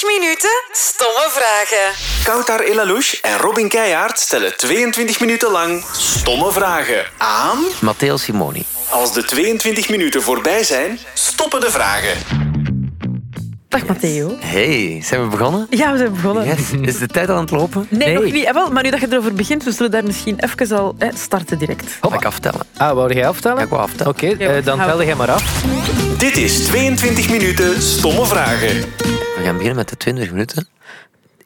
22 minuten stomme vragen. Koutar Elalouche en Robin Keijaard stellen 22 minuten lang stomme vragen aan... Matteo Simoni. Als de 22 minuten voorbij zijn, stoppen de vragen. Dag Matteo. Hey, zijn we begonnen? Ja, we zijn begonnen. Yes. Is de tijd aan het lopen? Nee, Nee. nog niet. Eh, wel, maar nu dat je erover begint, we zullen daar misschien even al eh, starten direct. Ga ik aftellen? Ah, wou jij aftellen? Ja, ik wou aftellen. Oké, eh, dan hou. tel jij maar af. Dit is 22 minuten stomme vragen. We gaan beginnen met de 20 minuten.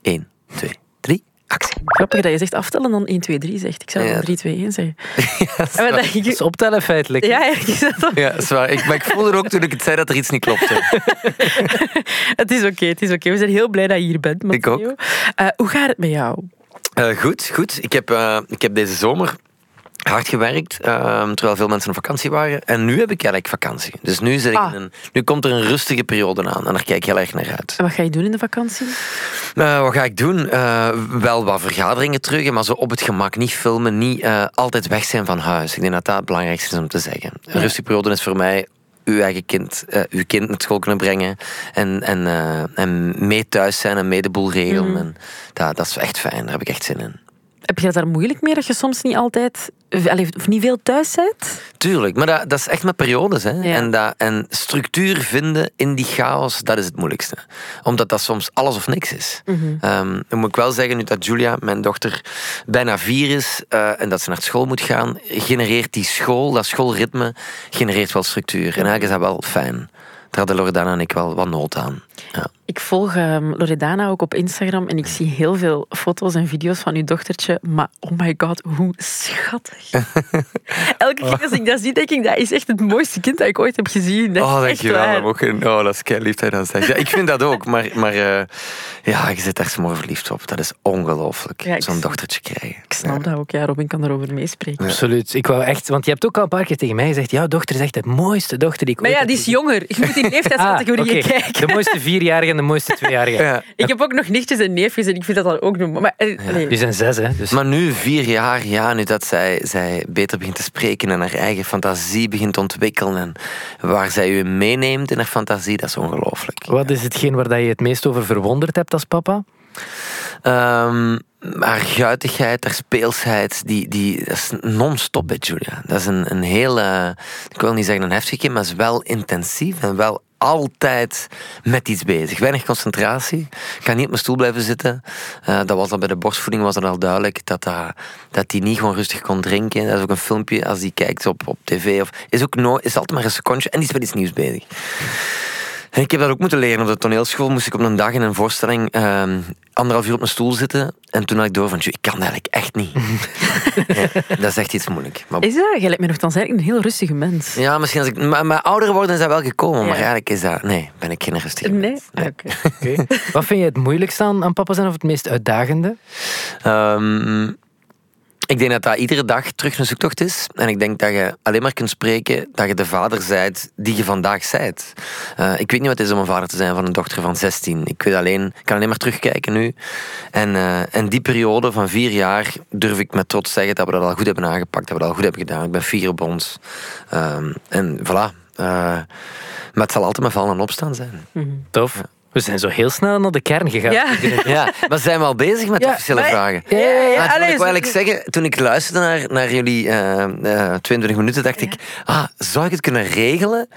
1, 2, 3, actie. Grappig dat je zegt aftellen en dan 1, 2, 3 zegt. Ik zou Ja. dan 3, 2, 1 zeggen. Denk Dat is ik... optellen feitelijk. Ja, is dat. Ja, zwaar. Ik, maar ik voelde ook toen ik het zei dat er iets niet klopte. Het is oké, het is oké. We zijn heel blij dat je hier bent, Ik Matteo. ook. Eh, hoe gaat het met jou? Eh, goed, goed. Ik heb, eh, ik heb deze zomer hard gewerkt, eh, terwijl veel mensen op vakantie waren. En nu heb ik eigenlijk vakantie. Dus nu, zit ik Ah. in een, nu komt er een rustige periode aan. En daar kijk ik heel erg naar uit. En wat ga je doen in de vakantie? Eh, wat ga ik doen? Eh, wel wat vergaderingen terug, maar zo op het gemak. Niet filmen, niet eh, altijd weg zijn van huis. Ik denk dat dat het belangrijkste is om te zeggen. Een rustige periode is voor mij uw eigen kind, uw kind naar school kunnen brengen en, en, en mee thuis zijn en mee de boel regelen. En dat, dat is echt fijn, daar heb ik echt zin in. Heb je het daar moeilijk mee dat je soms niet altijd... of- niet veel thuis bent? Tuurlijk, maar dat, dat is echt met periodes. Hè? Ja. En, dat, en structuur vinden in die chaos, dat is het moeilijkste. Omdat dat soms alles of niks is. Ehm, dan moet ik wel zeggen, nu dat Julia, mijn dochter, bijna vier is eh, en dat ze naar school moet gaan, genereert die school, dat schoolritme, genereert wel structuur. En eigenlijk is dat wel fijn. Daar hadden Loredana en ik wel wat nood aan. Ja. Ik volg ehm, Loredana ook op Instagram en ik zie heel veel foto's en video's van uw dochtertje. Maar oh my god, hoe schattig. Elke keer als ik dat zie, denk ik, dat is echt het mooiste kind dat ik ooit heb gezien. Dat Oh, echt dankjewel. waar. Ook een, oh, dat is kei lief dat je dat zegt. Ja, ik vind dat ook, maar, maar eh, ja, je zit daar smoor verliefd op. Dat is ongelooflijk, Ja, zo'n dochtertje krijgen. Ik snap dat ook, ja. Robin kan daarover meespreken. Absoluut. Ik wou echt, want je hebt ook al een paar keer tegen mij gezegd: jouw dochter is echt de mooiste dochter die ik Maar ooit ja, die heb is jonger. Je moet in leeftijdscategorieën Ah, oké. kijken. De mooiste vierjarige en de mooiste tweejarige. Ja. Ik heb ook nog nichtjes en neefjes en ik vind dat dan ook nog... Maar, eh. Die zijn zes, hè? Dus Maar nu, vier jaar, ja, nu dat zij, zij beter begint te spreken en haar eigen fantasie begint te ontwikkelen en waar zij u meeneemt in haar fantasie, dat is ongelooflijk. wat is hetgeen waar dat je het meest over verwonderd hebt als papa? Ehm, haar guitigheid, haar speelsheid, die, die, dat is non-stop bij Julia. Dat is een, een heel, eh, ik wil niet zeggen een heftig kind, maar is wel intensief en wel altijd met iets bezig. Weinig concentratie. Kan niet op mijn stoel blijven zitten. Eh, dat was al bij de borstvoeding was dat al duidelijk dat, dat, dat die niet gewoon rustig kon drinken. Dat is ook een filmpje als die kijkt op, op tv. Of, is, ook nooit, is altijd maar een secondje en die is met iets nieuws bezig. En ik heb dat ook moeten leren. Op de toneelschool moest ik op een dag in een voorstelling ehm, anderhalf uur op mijn stoel zitten. En toen had ik door van, "Tjoe, ik kan dat eigenlijk echt niet. Ja, dat is echt iets moeilijk. Maar, Is dat? Jij lijkt me nogthans eigenlijk een heel rustige mens. ja, misschien als ik... Maar, maar ouder worden is dat wel gekomen. Maar eigenlijk is dat... Nee, ben ik geen rustige Nee? mens. Oké. Wat vind je het moeilijkste aan, aan papa zijn of het meest uitdagende? Ehm, ik denk dat dat iedere dag terug een zoektocht is. En ik denk dat je alleen maar kunt spreken dat je de vader zijt die je vandaag zijt. Eh, ik weet niet wat het is om een vader te zijn van een dochter van 16. Ik weet alleen, ik kan alleen maar terugkijken nu. En, eh, en die periode van vier jaar durf ik met trots zeggen dat we dat al goed hebben aangepakt, dat we dat al goed hebben gedaan. Ik ben fier op ons. Ehm, en voilà. Eh, maar het zal altijd maar vallen en opstaan zijn. Tof. We zijn zo heel snel naar de kern gegaan. Ja. Ja, maar zijn we al bezig met Ja, officiële maar- vragen? Ja, ja, ja. Maar Allee, ik wil eigenlijk zeggen, toen ik luisterde naar, naar jullie eh, eh, 22 minuten, dacht ik, ah, zou ik het kunnen regelen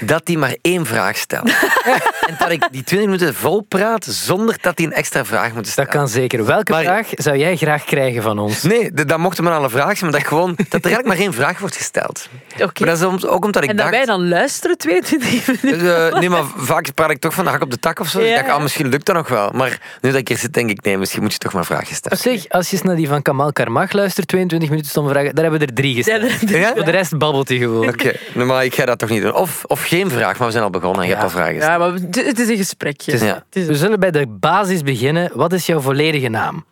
dat die maar één vraag stelt? en dat ik die 20 minuten vol praat zonder dat die een extra vraag moet stellen. Dat kan zeker. Welke Maar- vraag zou jij graag krijgen van ons? Nee, dat mochten maar alle vragen zijn, maar dat, gewoon, dat er eigenlijk maar één vraag wordt gesteld. Oké. Maar dat is ook omdat ik En dat dacht... wij dan luisteren 22 minuten. Eh, nee, maar vaak praat ik toch van de hak op de tak of zo. Ja, ah, misschien lukt dat nog wel. Maar nu dat ik hier zit, denk ik, nee, misschien moet je toch maar vragen stellen. Op zich, als je eens naar die van Kamal Karmach luistert, 22 minuten stomme vragen, daar hebben we er drie gesteld. Ja, Ja? Voor de rest babbelt hij gewoon. Oké, nou, maar ik ga dat toch niet doen. Of, of geen vraag, maar we zijn al begonnen en je Ja. hebt al vragen gesteld. Ja, maar het is een gesprekje. Het is- ja. Is- We zullen bij de basis beginnen. Wat is jouw volledige naam?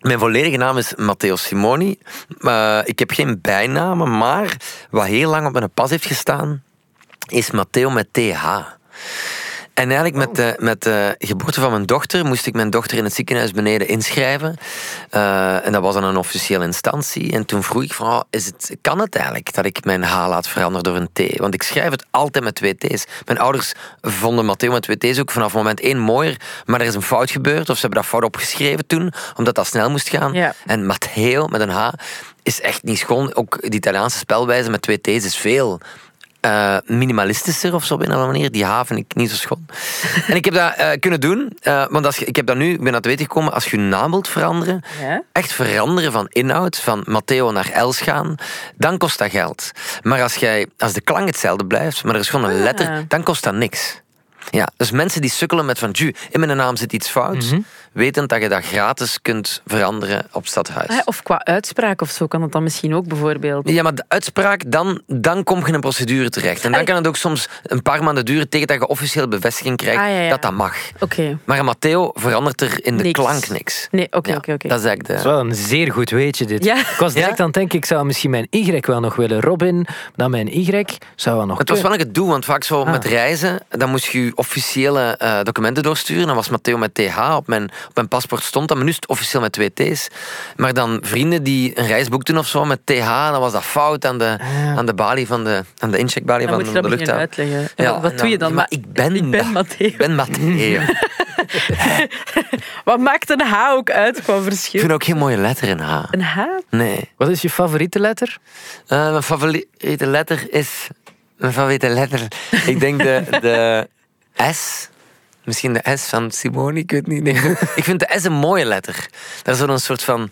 Mijn volledige naam is Matteo Simoni. Eh, ik heb geen bijnamen, maar wat heel lang op mijn pas heeft gestaan, is Matteo met TH. En eigenlijk met de, met de geboorte van mijn dochter moest ik mijn dochter in het ziekenhuis beneden inschrijven. Eh, en dat was dan een officiële instantie. En toen vroeg ik van, oh, is het, kan het eigenlijk dat ik mijn H laat veranderen door een T? Want ik schrijf het altijd met twee T's. Mijn ouders vonden Matteo met twee T's ook vanaf moment één mooier. Maar er is een fout gebeurd, of ze hebben dat fout opgeschreven toen, omdat dat snel moest gaan. Ja. En Matteo met een H is echt niet schoon. Ook die Italiaanse spelwijze met twee T's is veel eh, minimalistischer of zo op een of andere manier. Die H vind ik niet zo schoon. en ik heb dat eh, kunnen doen, eh, want als je, ik heb dat nu, ik ben aan het weten gekomen, als je je naam wilt veranderen, Ja? echt veranderen van inhoud, van Matteo naar Els gaan, dan kost dat geld. Maar als, jij, als de klank hetzelfde blijft, maar er is gewoon een Ah. letter, dan kost dat niks. Ja, dus mensen die sukkelen met van, "Ju, in mijn naam zit iets fouts, wetend dat je dat gratis kunt veranderen op stadhuis. Of qua uitspraak of zo kan dat dan misschien ook bijvoorbeeld. Ja, maar de uitspraak, dan, dan kom je in een procedure terecht. En dan kan het ook soms een paar maanden duren tegen dat je officieel bevestiging krijgt Ah, ja, ja. dat dat mag. Oké. Maar Matteo verandert er in de Niks. klank niks. Nee, oké, Ja, oké, oké. Dat is eigenlijk Dat is de... wel een zeer goed weetje, dit. Ja. Ik was direct Ja? aan het denken, ik zou misschien mijn Y wel nog willen. Robin, dan mijn Y zou wel nog Het was wel een gedoe, want vaak zo Ah. met reizen, dan moest je je officiële eh, documenten doorsturen. Dan was Matteo met TH, op mijn, op mijn paspoort stond dat, maar nu is het officieel met twee T's. Maar dan vrienden die een reis boekten of zo met TH, dan was dat fout aan de, aan de balie van de, aan de incheckbalie Dan van moet de, je luchthaven. uitleggen. En Ja, wat, doe je dan? Maar ik ben, ik ben. Matteo. Ik ben Matteo. Wat maakt een H ook uit qua Ik verschil? vind ook geen mooie letter in H. Een H? Nee. Wat is je favoriete letter? Eh, mijn favoriete letter is... Mijn favoriete letter... Ik denk de, de S. Misschien de S van Simone, ik weet niet. Nee. Ik vind de S een mooie letter. Daar is zo'n soort van...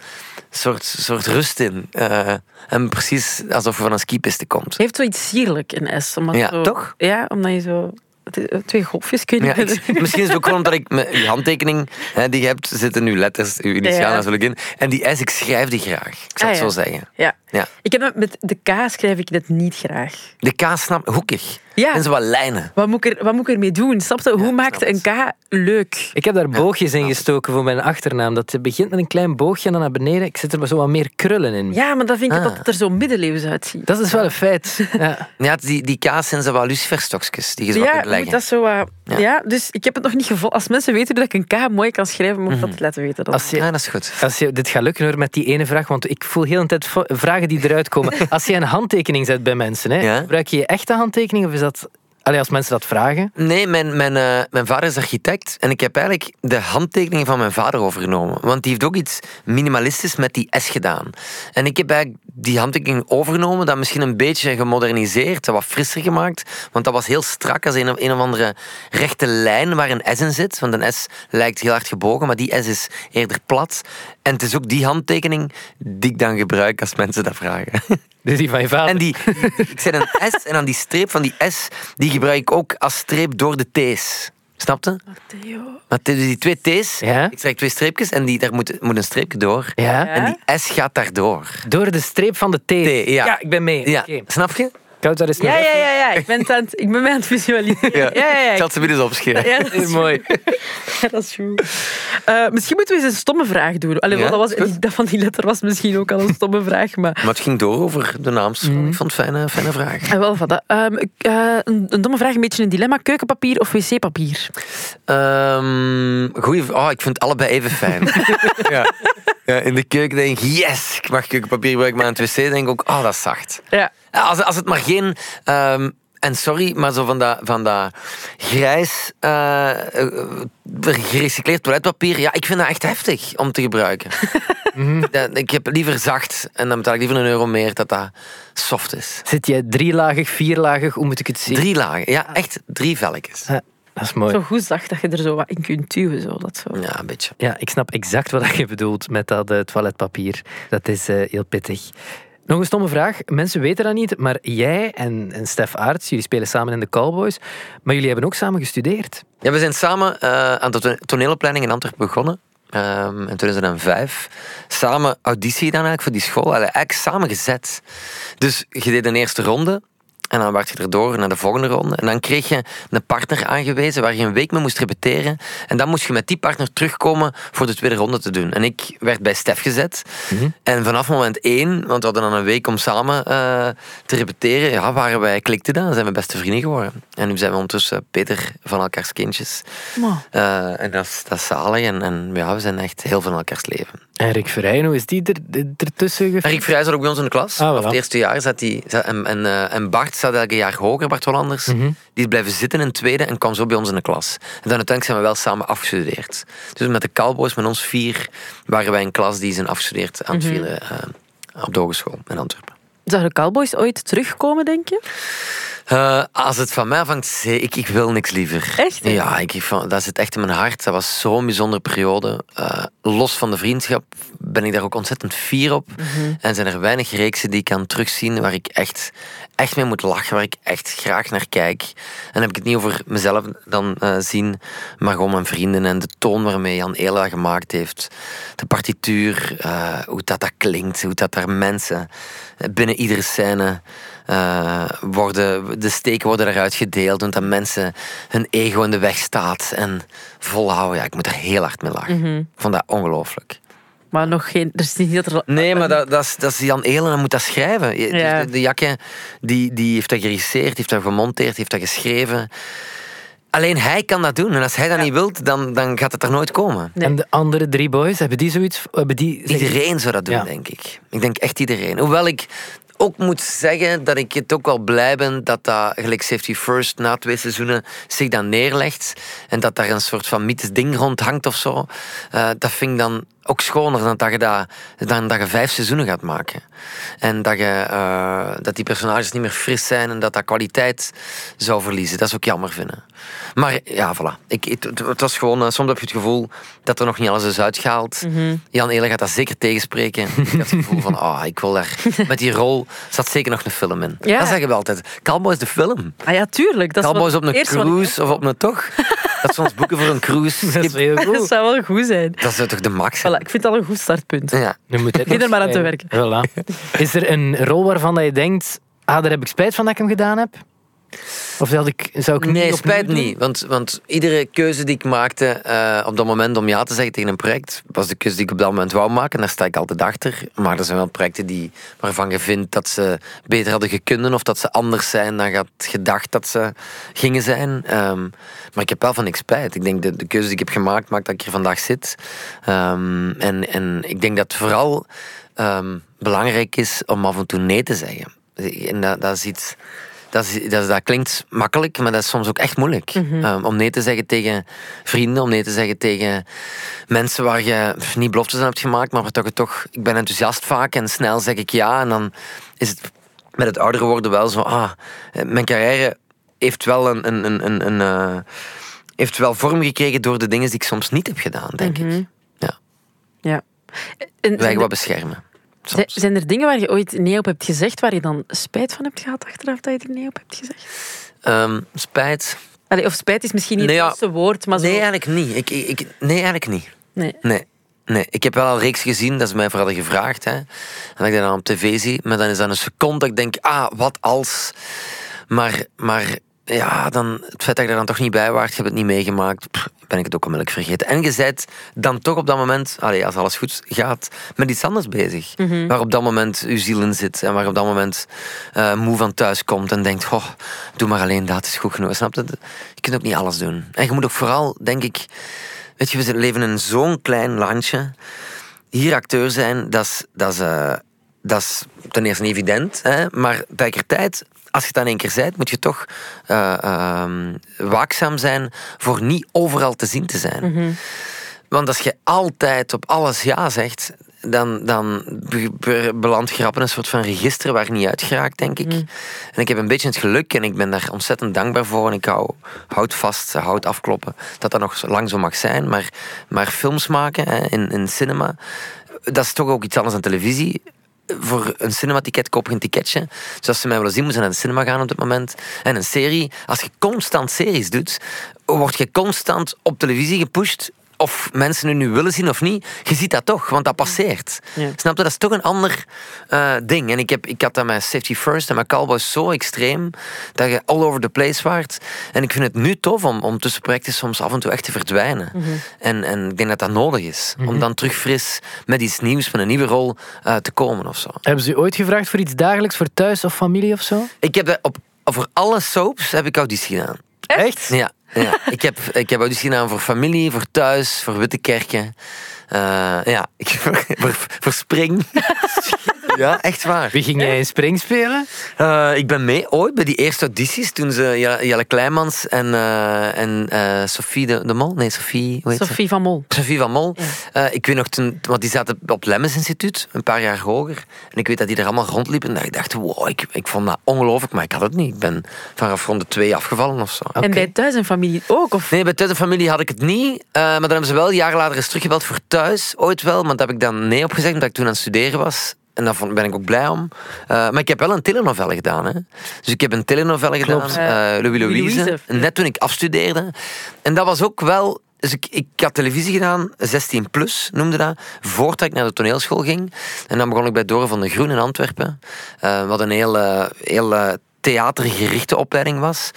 Soort, soort rust in. Eh, en precies alsof je van een skipiste komt. Het heeft zoiets sierlijk, een S. Omdat Ja, zo, toch? Ja, omdat je zo... is- Twee golfjes kun je Ja, ik- misschien is het ook gewoon omdat ik met uw handtekening hè, die je hebt, zitten nu letters, uw initialen Ja. natuurlijk in. En die S, ik schrijf die graag. Ik zal Ah, het ja. zo zeggen. Ja. Ja. Ik heb met de K schrijf ik dat niet graag. De K snap hoekig. Ja. En zo wat lijnen. Wat moet ik, er, wat moet ik ermee doen? Snap je? Hoe maakt een K leuk? Ik heb daar boogjes in gestoken voor mijn achternaam. Dat begint met een klein boogje en dan naar beneden. Ik zit er maar zo wat meer krullen in. Ja, maar dan vind ik Ah. dat het er zo middeleeuws uitziet. Dat is wel een feit. Ja. Ja, die, die K's zijn zo wat luciferstokjes die je zo wat Ja, kunt leggen. dat zo, eh, Ja. ja. dus ik heb het nog niet gevolgd. Als mensen weten dat ik een K mooi kan schrijven, moet ik dat laten weten. Dan. Als je, Ja, dat is goed. als je, dit gaat lukken hoor, met die ene vraag, want ik voel heel een tijd vragen die eruit komen. Als je een handtekening zet bij mensen, hè, Ja. gebruik je je echte handtekening of is dat... Als mensen dat vragen. Nee, mijn, mijn, eh, mijn vader is architect en ik heb eigenlijk de handtekeningen van mijn vader overgenomen. Want die heeft ook iets minimalistisch met die S gedaan. En ik heb eigenlijk die handtekening overgenomen, dat misschien een beetje gemoderniseerd, wat frisser gemaakt. Want dat was heel strak als een, een of andere rechte lijn waar een S in zit. Want een S lijkt heel hard gebogen, maar die S is eerder plat. En het is ook die handtekening die ik dan gebruik als mensen dat vragen. Dus die van je vader. En die, ik zet een S en dan die streep van die S, die gebruik ik ook als streep door de T's. Snapte? Maar dus die twee T's, Ja. ik trek twee streepjes en die, daar moet, moet een streepje door. Ja? En die S gaat daardoor. Door de streep van de T. T, ja. ik ben mee. Ja, Oké. snap je? Koud, is Ja, ja, ja, ja. Ik ben, het aan het, ik ben mij aan het visualiseren. Ja, ja, ja. Ik zal ze eens opschrijven. Ja, dat is Mooi. Ja, dat is goed. Eh, misschien moeten we eens een stomme vraag doen. Allee, Ja, dat, was, die- dat van die letter was misschien ook al een stomme vraag. Maar Maar het ging door over de naamstroom. Mhm. Ik vond het fijne, fijne vraag. Ah, wel, van dat. Ehm, eh, een, een domme vraag, een beetje een dilemma. Keukenpapier of wc-papier? Ehm goeie, oh, ik vind het allebei even fijn. ja. Ja, in de keuken denk ik, yes, ik mag keukenpapier gebruiken, maar aan het wc denk ik ook, oh, dat is zacht. Ja. Als, als het maar geen... ehm, en sorry, maar zo van dat, van dat grijs eh, eh, gerecycleerd toiletpapier, ja, ik vind dat echt heftig om te gebruiken. Dat- ik heb liever zacht en dan betaal ik liever een euro meer dat dat soft is. Zit jij drielagig, vierlagig, hoe moet ik het zien? Drie lagen, ja, echt drie velletjes. Ja, dat is mooi. Zo goed zacht dat je er zo wat in kunt duwen. Zo, dat zo. Ja, een beetje. Ja, ik snap exact wat je bedoelt met dat eh, toiletpapier. Dat is eh, heel pittig. Nog een stomme vraag. Mensen weten dat niet, maar jij en, en Stef Aarts, jullie spelen samen in de Cowboys, maar jullie hebben ook samen gestudeerd. Ja, we zijn samen eh, aan de to- toneelopleiding in Antwerpen begonnen. ehm, in 2005. Samen auditie gedaan eigenlijk voor die school. Eigenlijk samen gezet. Dus je deed een eerste ronde. En dan werd je erdoor naar de volgende ronde. En dan kreeg je een partner aangewezen waar je een week mee moest repeteren. En dan moest je met die partner terugkomen voor de tweede ronde te doen. En ik werd bij Stef gezet. En vanaf moment één, want we hadden dan een week om samen eh, te repeteren, ja, waren wij, klikte. Dan zijn we beste vrienden geworden. En nu zijn we ondertussen Peter van elkaars kindjes. Eh, en dat is, dat is zalig. En, en ja, we zijn echt heel in elkaars leven. En Rick Verheyen, hoe is die er, ertussen? Rick Vrij zat ook bij ons in de klas. Ah, voilà. Het eerste jaar zat hij. En, en, eh, en Bart zat elke jaar hoger, Bart Hollanders. Mhm. Die is blijven zitten in het tweede en kwam zo bij ons in de klas. En dan uiteindelijk zijn we wel samen afgestudeerd. Dus met de Cowboys, met ons vier, waren wij een klas die zijn afgestudeerd aan het Mhm. vieren eh, op de hogeschool in Antwerpen. zouden Cowboys ooit terugkomen, denk je? Eh, als het van mij afhangt, ik, ik wil niks liever. Echt? Ja, ik, dat zit echt in mijn hart. Dat was zo'n bijzondere periode. Eh, los van de vriendschap ben ik daar ook ontzettend fier op. En zijn er weinig reeksen die ik kan terugzien waar ik echt, echt mee moet lachen, waar ik echt graag naar kijk. En dan heb ik het niet over mezelf dan eh, zien, maar gewoon mijn vrienden en de toon waarmee Jan Ela gemaakt heeft. De partituur, hoe dat, dat klinkt, hoe dat daar mensen binnen iedere scène eh, worden, de steken worden eruit gedeeld, want dat mensen hun ego in de weg staat en volhouden. Ja, ik moet er heel hard mee lachen. Ik vond dat ongelooflijk. Maar nog geen... Er is niet dat er... Nee, maar dat, dat, is, dat is Jan Elen, hij moet dat schrijven. Ja. dus De, de Jakke, die, die heeft dat geregisseerd, heeft dat gemonteerd, heeft dat geschreven. Alleen hij kan dat doen. En als hij dat niet wilt, dan, dan gaat het er nooit komen. Nee. En de andere drie boys, hebben die zoiets... Hebben die, Iedereen zou dat doen, Ja. denk ik. Ik denk echt iedereen. Hoewel ik ook moet zeggen dat ik het ook wel blij ben dat dat, gelijk Safety First, na twee seizoenen, zich dan neerlegt. En dat daar een soort van mythisch ding rond hangt of zo. Eh, dat vind ik dan ook schoner dan dat je, dat, dan dat je vijf seizoenen gaat maken. En dat, je, eh, dat die personages niet meer fris zijn en dat dat kwaliteit zou verliezen. Dat is ook jammer vinden. Maar ja, voilà. Ik, het, was gewoon, eh, soms heb je het gevoel dat er nog niet alles is uitgehaald. Jan Elen gaat dat zeker tegenspreken. ik had het gevoel van, ah, ik wil daar... Met die rol zat zeker nog een film in. Ja. Dat zeggen we altijd. Cowboys de film. Ah ja, tuurlijk. Dat is op een cruise of op een toch? Dat ze ons boeken voor een cruise. Dat is heel goed. Dat zou wel goed zijn. Dat zou toch de max zijn? Voilà, ik vind dat een goed startpunt. Ja. Nu moet het Begin er maar aan te schrijven. Voilà. Is er een rol waarvan dat je denkt... Ah, daar heb ik spijt van dat ik hem gedaan heb? Of dat ik, zou ik niet Nee, spijt doen? niet. Want, want iedere keuze die ik maakte eh, op dat moment om ja te zeggen tegen een project, was de keuze die ik op dat moment wou maken. En daar sta ik altijd achter. Maar er zijn wel projecten die, waarvan je vindt dat ze beter hadden gekunnen of dat ze anders zijn dan je had gedacht dat ze gingen zijn. Ehm, maar ik heb wel van niks spijt. Ik denk de, de keuze die ik heb gemaakt maakt dat ik hier vandaag zit. Ehm, en, en ik denk dat het vooral ehm, belangrijk is om af en toe nee te zeggen. En dat, dat is iets... Dat, is, dat, is- dat klinkt makkelijk, maar dat is soms ook echt moeilijk. Um, om nee te zeggen tegen vrienden, om nee te zeggen tegen mensen waar je pff, niet beloftes aan hebt gemaakt, maar waar toch, toch... Ik ben enthousiast vaak en snel zeg ik ja. En dan is het met het ouder worden wel zo... Ah, eh, mijn carrière heeft wel een... een, een, een, een, eh, heeft wel vorm gekregen door de dingen die ik soms niet heb gedaan, denk ik. Ja, Ja. En wij zijn, wat er, beschermen. Zijn- Soms. zijn er dingen waar je ooit nee op hebt gezegd, waar je dan spijt van hebt gehad achteraf dat je er nee op hebt gezegd? Ehm, spijt? Allee, of spijt is misschien niet Nee, het juiste woord, maar zo... Nee, eigenlijk niet. Ik, ik, nee, eigenlijk niet. Nee. Nee. Nee, ik heb wel al reeks gezien, dat is mij vooral gevraagd. Hè. En dat ik dat dan op tv zie, maar dan is dat een seconde dat ik denk, ah, wat als. Maar, maar ja, dan, het feit dat ik er dan toch niet bij was, je hebt het niet meegemaakt, pff, ben ik het ook onmiddellijk vergeten. En je bent dan toch op dat moment, als alles goed gaat, met iets anders bezig. Waar op dat moment uw ziel in zit en waar op dat moment eh, moe van thuis komt en denkt, oh, doe maar alleen dat, is goed genoeg. Snap je? Je kunt ook niet alles doen. En je moet ook vooral, denk ik, weet je, we leven in zo'n klein landje hier acteur zijn, dat is, dat is, eh, dat is ten eerste niet evident. Hè? Maar tegelijkertijd, als je het dan één keer bent, moet je toch ehm, waakzaam zijn voor niet overal te zien te zijn. Want als je altijd op alles ja zegt, dan, dan be- be- belandt in een soort van register waar niet uit geraakt, denk ik. En ik heb een beetje het geluk, en ik ben daar ontzettend dankbaar voor. En ik hou, houd vast, houd afkloppen, dat dat nog lang zo mag zijn. Maar, maar films maken hè, in, in cinema, dat is toch ook iets anders dan televisie voor een cinematicket koop je een ticketje. Dus als ze mij willen zien, moeten ze naar de cinema gaan op dit moment. En een serie, als je constant series doet, word je constant op televisie gepusht of mensen het nu willen zien of niet, je ziet dat toch, want dat passeert. Ja. Snap je? Dat is toch een ander eh, ding. En ik, heb, ik had dat met Safety First en met Cowboys zo extreem, dat je all over the place waart. En ik vind het nu tof om, om tussen projecten soms af en toe echt te verdwijnen. en, en ik denk dat dat nodig is, om dan terug fris met iets nieuws, met een nieuwe rol eh, te komen of zo. Hebben ze u ooit gevraagd voor iets dagelijks, voor thuis of familie of zo? Ik heb dat op, voor alle soaps heb ik auditie gedaan. Echt? Ja, ja. ik, heb, ik heb auditie gedaan voor familie, voor thuis, voor witte kerken. Eh, ja, voor, voor spring. ja, echt waar. Wie ging jij in spring spelen? Eh, ik ben mee ooit bij die eerste audities toen ze Jelle, Kleimans en, eh, en eh, Sophie de, de Mol, nee Sophie, hoe heet ze? Sophie van Mol. Sophie van Mol. Eh, ik weet nog toen, want die zaten op het Lemmens Instituut, een paar jaar hoger. En ik weet dat die er allemaal rondliepen. En dat ik dacht, wow, ik, ik vond dat ongelooflijk, maar ik had het niet. Ik ben vanaf ronde twee afgevallen of zo. En bij thuis en familie ook? Of? Nee, bij thuis en familie had ik het niet. eh, maar dan hebben ze wel jaren later eens teruggebeld voor thuis. Ooit wel, maar daar heb ik dan nee op gezegd, omdat ik toen aan het studeren was. En daar ben ik ook blij om. Eh, maar ik heb wel een telenovelle gedaan. Hè. Dus ik heb een telenovelle Klopt. gedaan, eh Louis Louis Louise, net toen ik afstudeerde. En dat was ook wel... Dus ik, ik had televisie gedaan, 16 plus noemde dat, voordat ik naar de toneelschool ging. En dan begon ik bij Dore van de Groen in Antwerpen. eh, wat een heel, heel theatergerichte opleiding was.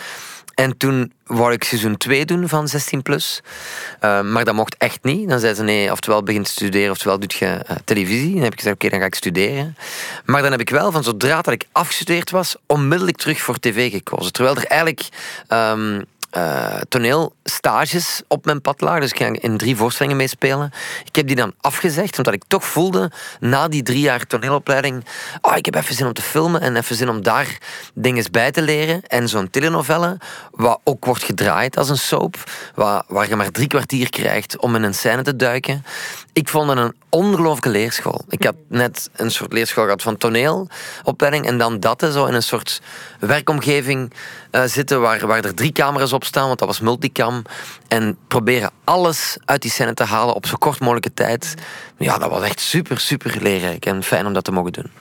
En toen wou ik seizoen 2 doen van 16 plus. Eh, maar dat mocht echt niet. Dan zei ze nee, oftewel begint te studeren, oftewel doet je eh, televisie. Dan heb ik gezegd, oké, dan ga ik studeren. Maar dan heb ik wel, van zodra dat ik afgestudeerd was, onmiddellijk terug voor tv gekozen. Terwijl er eigenlijk ehm eh, toneelstages op mijn pad lagen. Dus ik ging in drie voorstellingen meespelen. Ik heb die dan afgezegd, omdat ik toch voelde, na die drie jaar toneelopleiding, oh, ik heb even zin om te filmen en even zin om daar dingen bij te leren. En zo'n telenovelle, wat ook wordt gedraaid als een soap, waar, waar je maar drie kwartier krijgt om in een scène te duiken. Ik vond het een ongelooflijke leerschool. Ik had net een soort leerschool gehad van toneelopleiding en dan dat, zo in een soort werkomgeving eh, zitten waar, waar er drie camera's op staan, want dat was multicam. En proberen alles uit die scène te halen op zo kort mogelijke tijd. Ja, dat was echt super, super leerrijk en fijn om dat te mogen doen.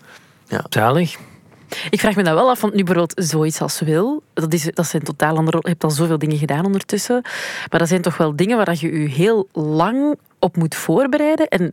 Zalig. Ik vraag me dat wel af, want nu bijvoorbeeld zoiets als wil, dat, is, dat zijn totaal andere... Je hebt al zoveel dingen gedaan ondertussen, maar dat zijn toch wel dingen waar je je heel lang op moet voorbereiden. En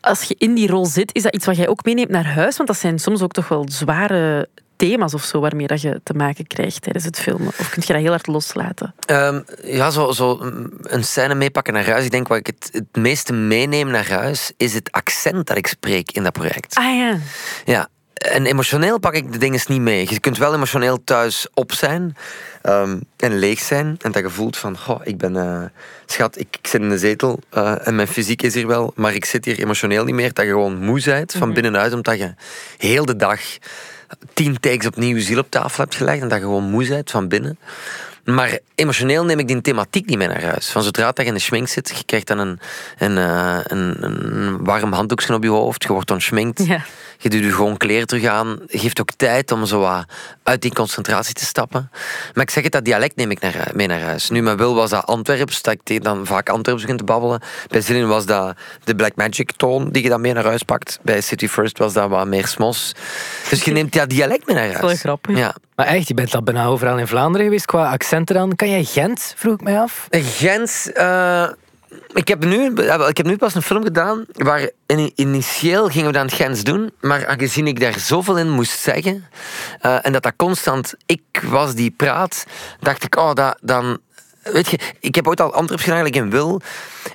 als je in die rol zit, is dat iets wat jij ook meeneemt naar huis? Want dat zijn soms ook toch wel zware thema's of zo waarmee dat je te maken krijgt tijdens het filmen. Of kun je dat heel hard loslaten? Ehm, ja, zo, zo mm, een scène meepakken naar huis. Ik denk wat ik het, het meeste meeneem naar huis is het accent dat ik spreek in dat project. Ah ja. Ja, en emotioneel pak ik de dingen niet mee. Je kunt wel emotioneel thuis op zijn ehm, en leeg zijn. En dat je voelt van, goh, ik ben... eh, schat, ik, ik zit in de zetel eh, en mijn fysiek is hier wel, maar ik zit hier emotioneel niet meer. Dat je gewoon moe bent van binnenuit, omdat je heel de dag tien takes opnieuw ziel op tafel hebt gelegd en dat je gewoon moe bent van binnen. Maar emotioneel neem ik die thematiek niet mee naar huis. Van zodra dat je in de schmink zit, je krijgt dan een, een, eh, een, een warm handdoekje op je hoofd, je wordt. Ja. Je doet je gewoon kleren terug aan. Geeft ook tijd om zo wat uit die concentratie te stappen. Maar ik zeg het, dat dialect neem ik naar, mee naar huis. Nu, met Wil was dat Antwerps, dat ik dan vaak Antwerps begin te babbelen. Bij Zillion was dat de Black Magic toon die je dan mee naar huis pakt. Bij City First was dat wat meer smos. Dus je neemt dat dialect mee naar huis. wel grappig. Ja. Maar echt, je bent al bijna overal in Vlaanderen geweest qua accenten dan. Kan jij Gent, vroeg ik mij af? Gent. eh, ik, heb nu, ik heb nu pas een film gedaan waar in- initieel gingen we dan Gens doen, maar aangezien ik daar zoveel in moest zeggen eh, en dat dat constant ik was die praat, dacht ik, oh, dat, dan. Weet je, ik heb ooit al Antwerps gedaan, eigenlijk in Wil.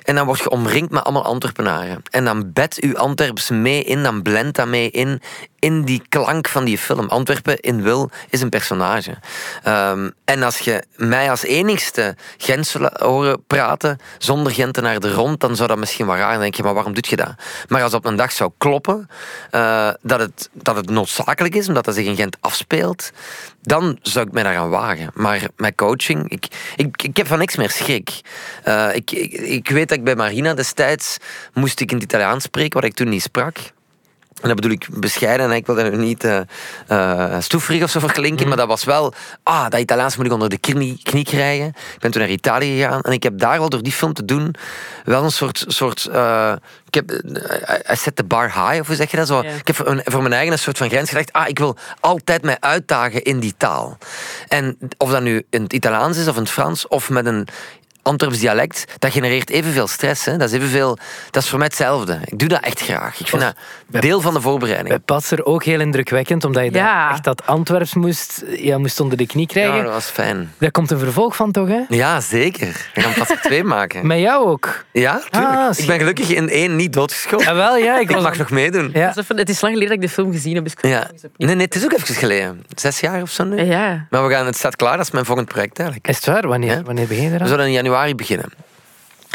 En dan word je omringd met allemaal Antwerpenaren. En dan bed u Antwerps mee in, dan blendt dat mee in, in die klank van die film. Antwerpen in Wil is een personage. Ehm, en als je mij als enigste Gent zou horen praten, zonder Gentenaar er rond, dan zou dat misschien wel raar. Dan denk je, maar waarom doe je dat? Maar als op een dag zou kloppen, eh, dat, het, dat het noodzakelijk is, omdat dat zich in Gent afspeelt, dan zou ik mij daaraan wagen. Maar met coaching, ik, ik, ik heb van niks meer schrik. Eh, ik, ik, ik weet dat ik bij Marina destijds moest ik in het Italiaans spreken, wat ik toen niet sprak. En dat bedoel ik bescheiden en ik wil dat nu niet stoefrig of zo verklinken, maar dat was wel, ah, dat Italiaans moet ik onder de knie, knie krijgen. Ik ben toen naar Italië gegaan en ik heb daar wel door die film te doen wel een soort, soort eh, ik heb, I set the bar high, of hoe zeg je dat zo? Ik heb voor, mijn eigen een soort van grens gelegd, ah, ik wil altijd mij uitdagen in die taal. En of dat nu in het Italiaans is of in het Frans, of met een Antwerps dialect, dat genereert evenveel stress. Hè? Dat is evenveel... Dat is voor mij hetzelfde. Ik doe dat echt graag. Ik vind dat deel van de voorbereiding. Bij Patser ook heel indrukwekkend, omdat je daar Ja. echt dat Antwerps moest, ja, moest onder de knie krijgen. Ja, dat was fijn. Daar komt een vervolg van, toch? Hè? Ja, zeker. We gaan pas er twee maken. Met jou ook. Ja, tuurlijk. Ah, ik ben gelukkig in één niet doodgeschoten. Ja, wel, ja. Ik Ik was mag nog meedoen. Ja. Dat het is lang geleden dat ik de film gezien heb. Dus Ja. Nee, nee, het is ook even geleden. Zes jaar of zo nu. Ja. Maar we gaan, het staat klaar, dat is mijn volgend project eigenlijk. Is het waar? Wanneer, Ja. wanneer begin je We eraan? zullen in januari beginnen.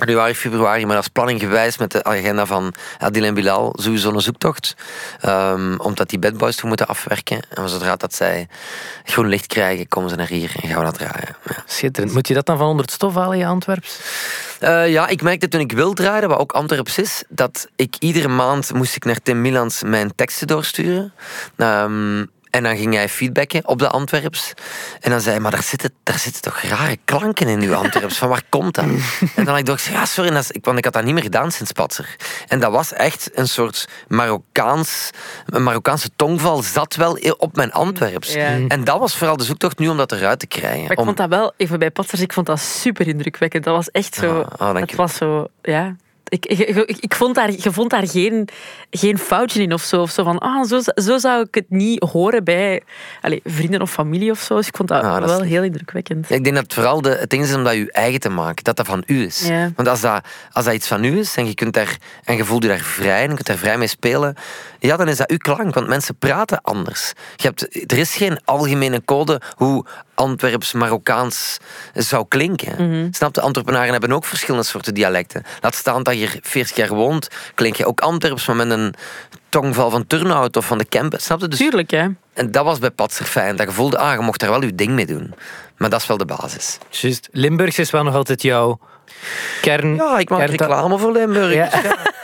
Januari, februari, maar dat is planning gewijs met de agenda van Adil en Bilal. Sowieso een zoektocht. Ehm, omdat die bedboys toen moeten afwerken. En zodra dat zij groen licht krijgen, komen ze naar hier en gaan we dat draaien. Ja. Schitterend. Moet je dat dan van onder het stof halen, je Antwerps? Eh, ja, ik merkte toen ik wil draaien, wat ook Antwerps is, dat ik iedere maand moest ik naar Tim Milans mijn teksten doorsturen. Ehm, en dan ging hij feedbacken op de Antwerps. En dan zei hij, maar daar zitten, daar zitten toch rare klanken in uw Antwerps. Van waar komt dat? En dan had ik dacht, ja sorry, dat is- ik- want ik had dat niet meer gedaan sinds Patser. En dat was echt een soort Marokkaans, een Marokkaanse tongval zat wel op mijn Antwerps. Ja. En dat was vooral de zoektocht nu om dat eruit te krijgen. Maar ik Om- vond dat wel, even bij Patsers, ik vond dat super indrukwekkend. Dat was echt zo. Dank het was zo, ja. Ik, ik, ik, vond daar, je vond daar geen, geen foutje in of zo. Of zo van, ah, zo, zo zou ik het niet horen bij allez, vrienden of familie of zo. Dus ik vond dat, Ah, dat wel heel indrukwekkend. Ik denk dat het vooral de, het ding is om dat je eigen te maken. Dat dat van u is. Ja. Want als dat, als dat iets van u is en je, kunt daar, en je voelt je daar vrij en je kunt daar vrij mee spelen, ja, dan is dat uw klank. Want mensen praten anders. Je hebt, er is geen algemene code hoe Antwerps Marokkaans zou klinken. Snap je? Antwerpenaren hebben ook verschillende soorten dialecten. Laat staan dat je hier 40 jaar woont, klink je ook Antwerps, maar met een tongval van Turnhout of van de Kempen. Snap je? Dus Tuurlijk, hè. en dat was bij Patser fijn. Dat je voelde, ah, je mocht daar wel je ding mee doen. Maar dat is wel de basis. Juist. Limburgs is wel nog altijd jouw kern. Ja, ik maak reclame voor Limburg. Ja.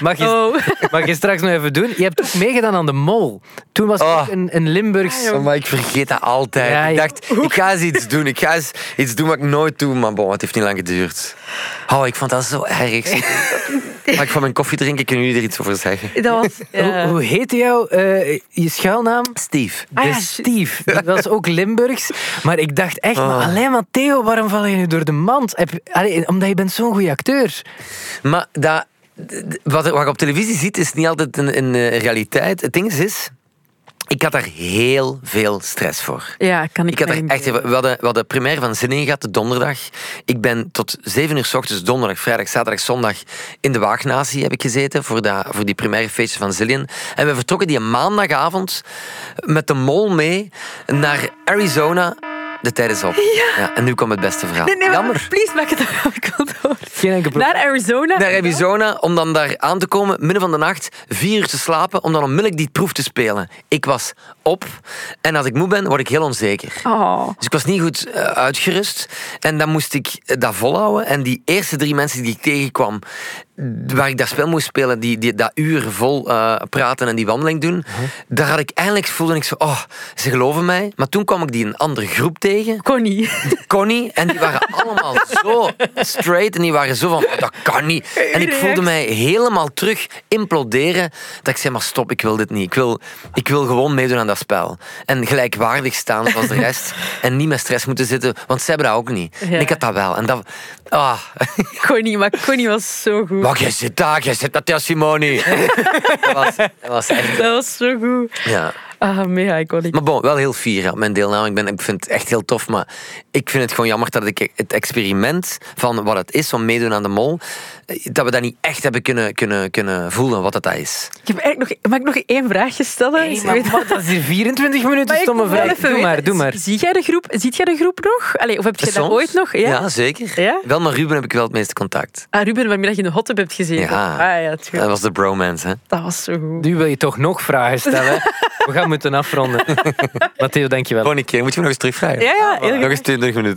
mag, je, Oh. mag je straks nog even doen? Je hebt ook meegedaan aan de Mol. Toen was Oh. ook een, een Limburgs... Oh, maar ik vergeet dat altijd. Ja, ik dacht, ik ga eens iets doen. Ik ga eens iets doen wat ik nooit doe. Maar bon, het heeft niet lang geduurd. Oh, ik vond dat zo erg. Ga ik van mijn koffie drinken? Kunnen jullie er iets over zeggen? Dat was... Hoe, ja. hoe heette jouw eh, je schuilnaam? Steve. Ah, de ja, Steve. Dat was ook Limburgs. Maar ik dacht echt, maar Oh. alleen maar Theo, waarom val je nu door de mand? Heb, allee, omdat je bent zo'n goede acteur. Maar dat, wat, wat je op televisie ziet, is niet altijd een, een eh, realiteit. Het ding is, is, ik had daar heel veel stress voor. Ja, kan ik, Ik had er echt, we hadden, we hadden première van Zin in gehad, de donderdag. Ik ben tot 7 uur s ochtends, donderdag, vrijdag, zaterdag, zondag in de Waagnatie heb ik gezeten voor, dat, voor die première feestje van Zillion. En we vertrokken die maandagavond met de mol mee naar Arizona. De tijd is op. Ja. en nu komt het beste verhaal. Nee, nee, Jammer. Please, maak het af. Geen enkel probleem. Naar Arizona. Naar Arizona, om dan daar aan te komen, midden van de nacht, vier uur te slapen, om dan onmiddellijk die proef te spelen. Ik was op en als ik moe ben, word ik heel onzeker. Oh. Dus ik was niet goed eh, uitgerust. En dan moest ik dat volhouden. En die eerste drie mensen die ik tegenkwam, waar ik dat spel moest spelen, die, die dat uur vol eh, praten en die wandeling doen, daar had ik eindelijk voelde ik zo, oh, ze geloven mij. Maar toen kwam ik die een andere groep tegen. Connie. Connie. En die waren allemaal zo straight. En die waren zo van, dat kan niet. En ik voelde mij helemaal terug imploderen. Dat ik zei, maar stop, ik wil dit niet. Ik wil, ik wil gewoon meedoen aan dat spel. En gelijkwaardig staan zoals de rest. En niet met stress moeten zitten. Want zij hebben dat ook niet. Ja. En ik had dat wel. En dat... Ah. Connie, maar Connie was zo goed. Maar jij zit daar, jij zit Theo Simoni. dat, was, dat was echt... Dat was zo goed. Ja. Ah, mega iconic. Maar bon, wel heel fier op mijn deelname. Ik, ben, ik vind het echt heel tof, maar ik vind het gewoon jammer dat ik het experiment van wat het is om meedoen aan de mol, eh, dat we dat niet echt hebben kunnen, kunnen, kunnen voelen wat het dat is. Ik heb eigenlijk nog, mag ik nog één vraagje stellen? Hey, Ik maar weet- wat, dat is hier 24 minuten Maar ik stomme vraag. even Doe maar, weten, doe maar. Zie jij de groep, ziet jij de groep nog? Allee, of heb je dat ooit nog? Ja? zeker. Ja? Wel, maar Ruben heb ik wel het meeste contact. Ah, Ruben, waarmee dat je in de hot tub hebt gezeten. Ja. Ah, ja. Dat was de bromance, hè. Dat was zo goed. Nu wil je toch nog vragen stellen. We gaan moeten afronden. Matteo, dankjewel. Gewoon een keer. Moet je me nog eens terugvragen? Ja, ja, heel Nog eens 20 minuten.